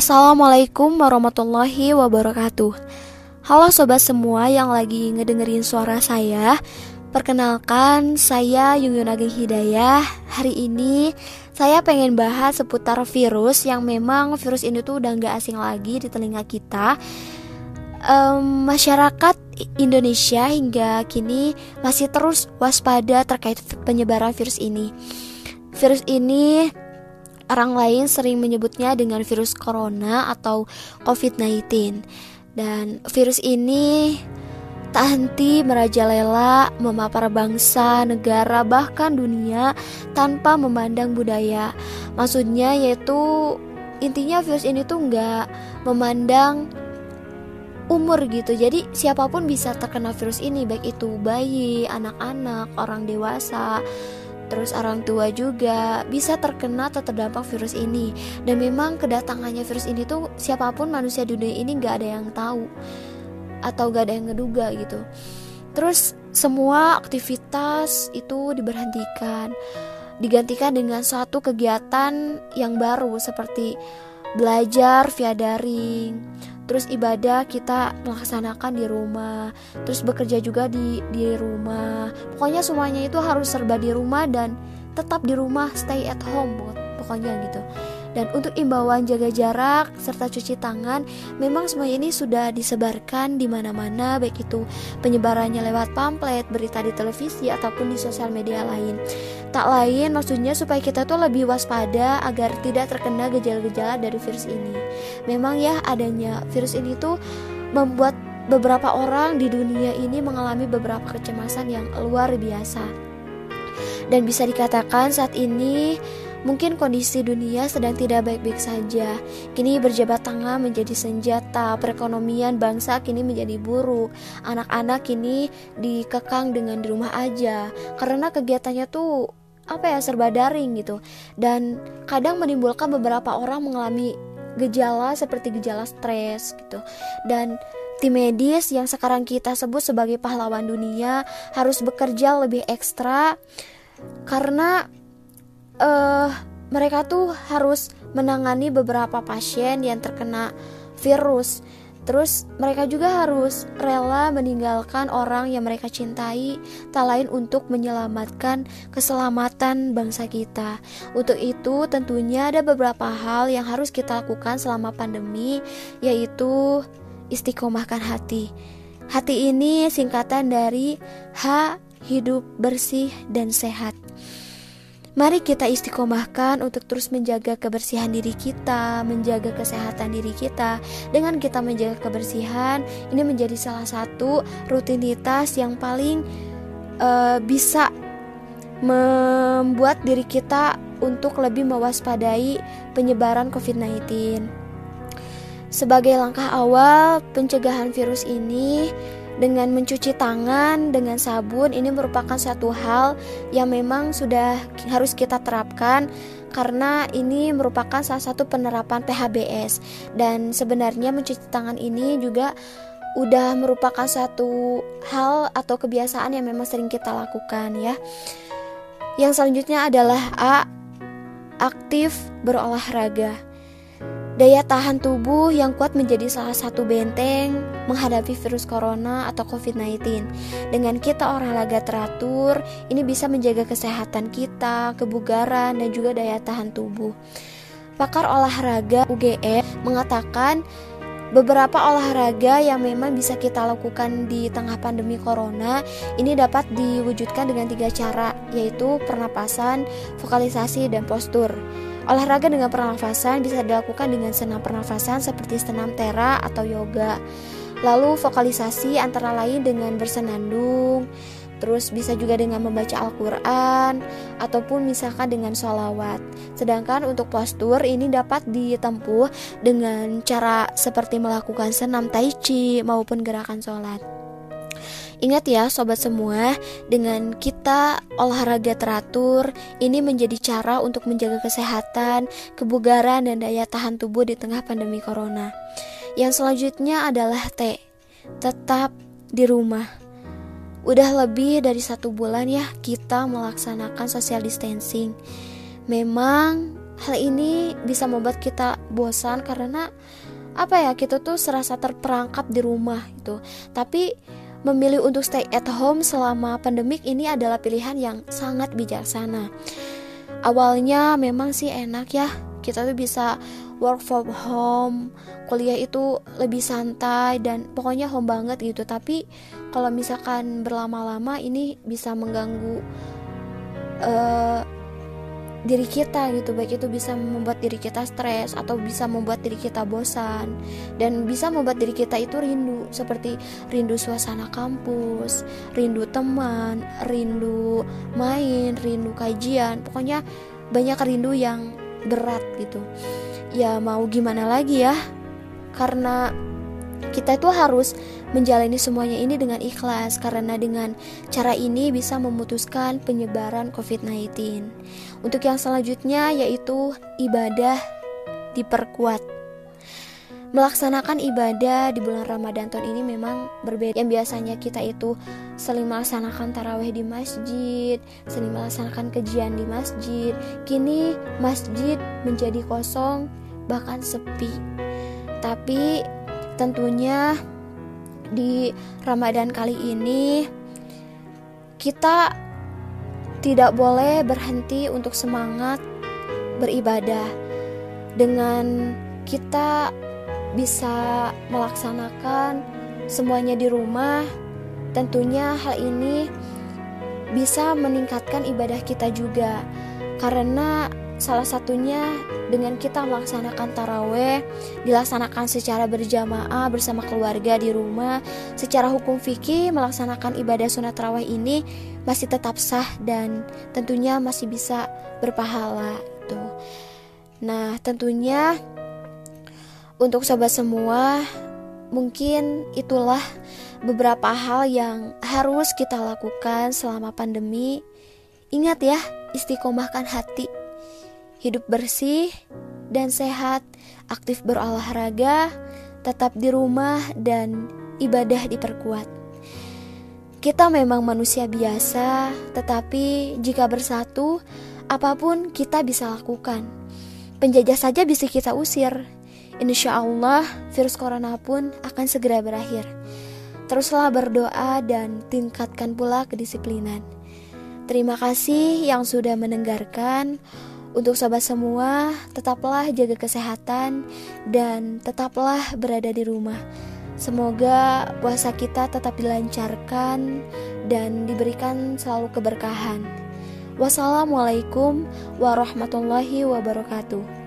Assalamualaikum warahmatullahi wabarakatuh. Halo sobat semua yang lagi ngedengerin suara saya. Perkenalkan, saya Yungyun Ageng Hidayah. Hari ini saya pengen bahas seputar virus yang memang virus ini tuh udah gak asing lagi di telinga kita. Um, Masyarakat Indonesia hingga kini masih terus waspada terkait penyebaran virus ini. Virus ini Orang lain sering menyebutnya dengan virus corona atau COVID-19. Dan virus ini tak henti merajalela, memapar bangsa, negara, bahkan dunia tanpa memandang budaya. Maksudnya yaitu intinya virus ini tuh nggak memandang umur gitu jadi siapa pun bisa terkena virus ini baik itu bayi, anak-anak, orang dewasa terus orang tua juga bisa terkena atau terdampak virus ini. Dan memang kedatangannya virus ini tuh siapa pun manusia dunia ini nggak ada yang tahu atau gak ada yang ngeduga gitu. Terus semua aktivitas itu diberhentikan. Digantikan dengan suatu kegiatan yang baru seperti belajar via daring. Terus ibadah kita melaksanakan di rumah terus bekerja juga di di rumah. Pokoknya semuanya itu harus serba di rumah dan tetap di rumah stay at home pokoknya gitu dan untuk imbauan jaga jarak serta cuci tangan memang semua ini sudah disebarkan di mana-mana baik itu penyebarannya lewat pamflet, berita di televisi ataupun di sosial media lain. Tak lain maksudnya supaya kita tuh lebih waspada agar tidak terkena gejala-gejala dari virus ini. Memang ya adanya virus ini tuh membuat beberapa orang di dunia ini mengalami beberapa kecemasan yang luar biasa. Dan bisa dikatakan saat ini Mungkin kondisi dunia sedang tidak baik-baik saja. Kini berjabat tangan menjadi senjata, perekonomian bangsa kini menjadi buruk. Anak-anak kini dikekang dengan di rumah aja karena kegiatannya tuh apa ya serba daring gitu. Dan kadang menimbulkan beberapa orang mengalami gejala seperti gejala stres gitu. Dan tim medis yang sekarang kita sebut sebagai pahlawan dunia harus bekerja lebih ekstra karena uh, mereka tuh harus menangani beberapa pasien yang terkena virus. Terus mereka juga harus rela meninggalkan orang yang mereka cintai, tak lain untuk menyelamatkan keselamatan bangsa kita. Untuk itu tentunya ada beberapa hal yang harus kita lakukan selama pandemi, yaitu istiqomahkan hati. Hati ini singkatan dari H, hidup bersih dan sehat. Mari kita istiqomahkan untuk terus menjaga kebersihan diri kita, menjaga kesehatan diri kita. Dengan kita menjaga kebersihan, ini menjadi salah satu rutinitas yang paling uh, bisa membuat diri kita untuk lebih mewaspadai penyebaran COVID-19. Sebagai langkah awal pencegahan virus ini, dengan mencuci tangan dengan sabun ini merupakan satu hal yang memang sudah harus kita terapkan karena ini merupakan salah satu penerapan PHBS dan sebenarnya mencuci tangan ini juga udah merupakan satu hal atau kebiasaan yang memang sering kita lakukan ya. Yang selanjutnya adalah A aktif berolahraga. Daya tahan tubuh yang kuat menjadi salah satu benteng menghadapi virus corona atau COVID-19. Dengan kita olahraga teratur, ini bisa menjaga kesehatan kita, kebugaran, dan juga daya tahan tubuh. Pakar olahraga UGE mengatakan beberapa olahraga yang memang bisa kita lakukan di tengah pandemi corona ini dapat diwujudkan dengan tiga cara yaitu pernapasan, vokalisasi, dan postur. Olahraga dengan pernafasan bisa dilakukan dengan senam pernafasan seperti senam tera atau yoga. Lalu vokalisasi antara lain dengan bersenandung, terus bisa juga dengan membaca Al-Quran, ataupun misalkan dengan sholawat. Sedangkan untuk postur ini dapat ditempuh dengan cara seperti melakukan senam tai chi maupun gerakan sholat. Ingat ya sobat semua, dengan kita olahraga teratur, ini menjadi cara untuk menjaga kesehatan, kebugaran, dan daya tahan tubuh di tengah pandemi corona. Yang selanjutnya adalah T, tetap di rumah. Udah lebih dari satu bulan ya kita melaksanakan social distancing. Memang hal ini bisa membuat kita bosan karena apa ya kita tuh serasa terperangkap di rumah gitu tapi memilih untuk stay at home selama pandemik ini adalah pilihan yang sangat bijaksana. Awalnya memang sih enak ya kita tuh bisa work from home kuliah itu lebih santai dan pokoknya home banget gitu. Tapi kalau misalkan berlama-lama ini bisa mengganggu uh, diri kita gitu. Baik itu bisa membuat diri kita stres atau bisa membuat diri kita bosan. Dan bisa membuat diri kita itu rindu seperti rindu suasana kampus rindu teman rindu main rindu kajian. Pokoknya banyak rindu yang berat gitu. Ya mau gimana lagi ya? Karena kita itu harus menjalani semuanya ini dengan ikhlas karena dengan cara ini bisa memutuskan penyebaran COVID-19. Untuk yang selanjutnya yaitu ibadah diperkuat. Melaksanakan ibadah di bulan Ramadan tahun ini memang berbeda. Yang biasanya kita itu sering melaksanakan taraweh di masjid, sering melaksanakan kejian di masjid. Kini masjid menjadi kosong, bahkan sepi. Tapi tentunya di Ramadan kali ini kita tidak boleh berhenti untuk semangat beribadah dengan kita bisa melaksanakan semuanya di rumah. Tentunya hal ini bisa meningkatkan ibadah kita juga karena Salah satunya dengan kita melaksanakan taraweh, dilaksanakan secara berjamaah bersama keluarga di rumah. Secara hukum fikih, melaksanakan ibadah sunat taraweh ini masih tetap sah dan tentunya masih bisa berpahala. Itu. Nah, tentunya untuk sobat semua, mungkin itulah beberapa hal yang harus kita lakukan selama pandemi. Ingat ya, istiqomahkan hati hidup bersih dan sehat, aktif berolahraga, tetap di rumah, dan ibadah diperkuat. Kita memang manusia biasa, tetapi jika bersatu, apa pun kita bisa lakukan. Penjajah saja bisa kita usir. Insya Allah, virus corona pun akan segera berakhir. Teruslah berdoa dan tingkatkan pula kedisiplinan. Terima kasih yang sudah mendengarkan. Untuk sobat semua, tetaplah jaga kesehatan dan tetaplah berada di rumah. Semoga puasa kita tetap dilancarkan dan diberikan selalu keberkahan. Wassalamualaikum warahmatullahi wabarakatuh.